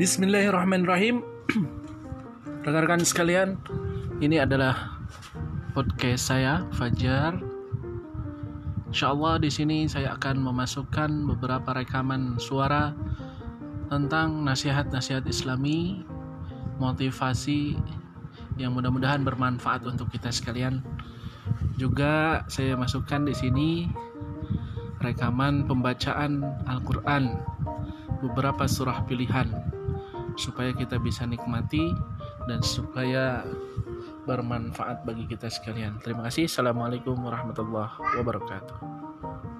Bismillahirrahmanirrahim. Rekan-rekan sekalian, ini adalah podcast saya Fajar. Insya Allah di sini saya akan memasukkan beberapa rekaman suara tentang nasihat-nasihat Islami, motivasi yang mudah-mudahan bermanfaat untuk kita sekalian. Juga saya masukkan di sini rekaman pembacaan Al-Qur'an beberapa surah pilihan supaya kita bisa nikmati dan supaya bermanfaat bagi kita sekalian. Terima kasih. Assalamualaikum warahmatullahi wabarakatuh.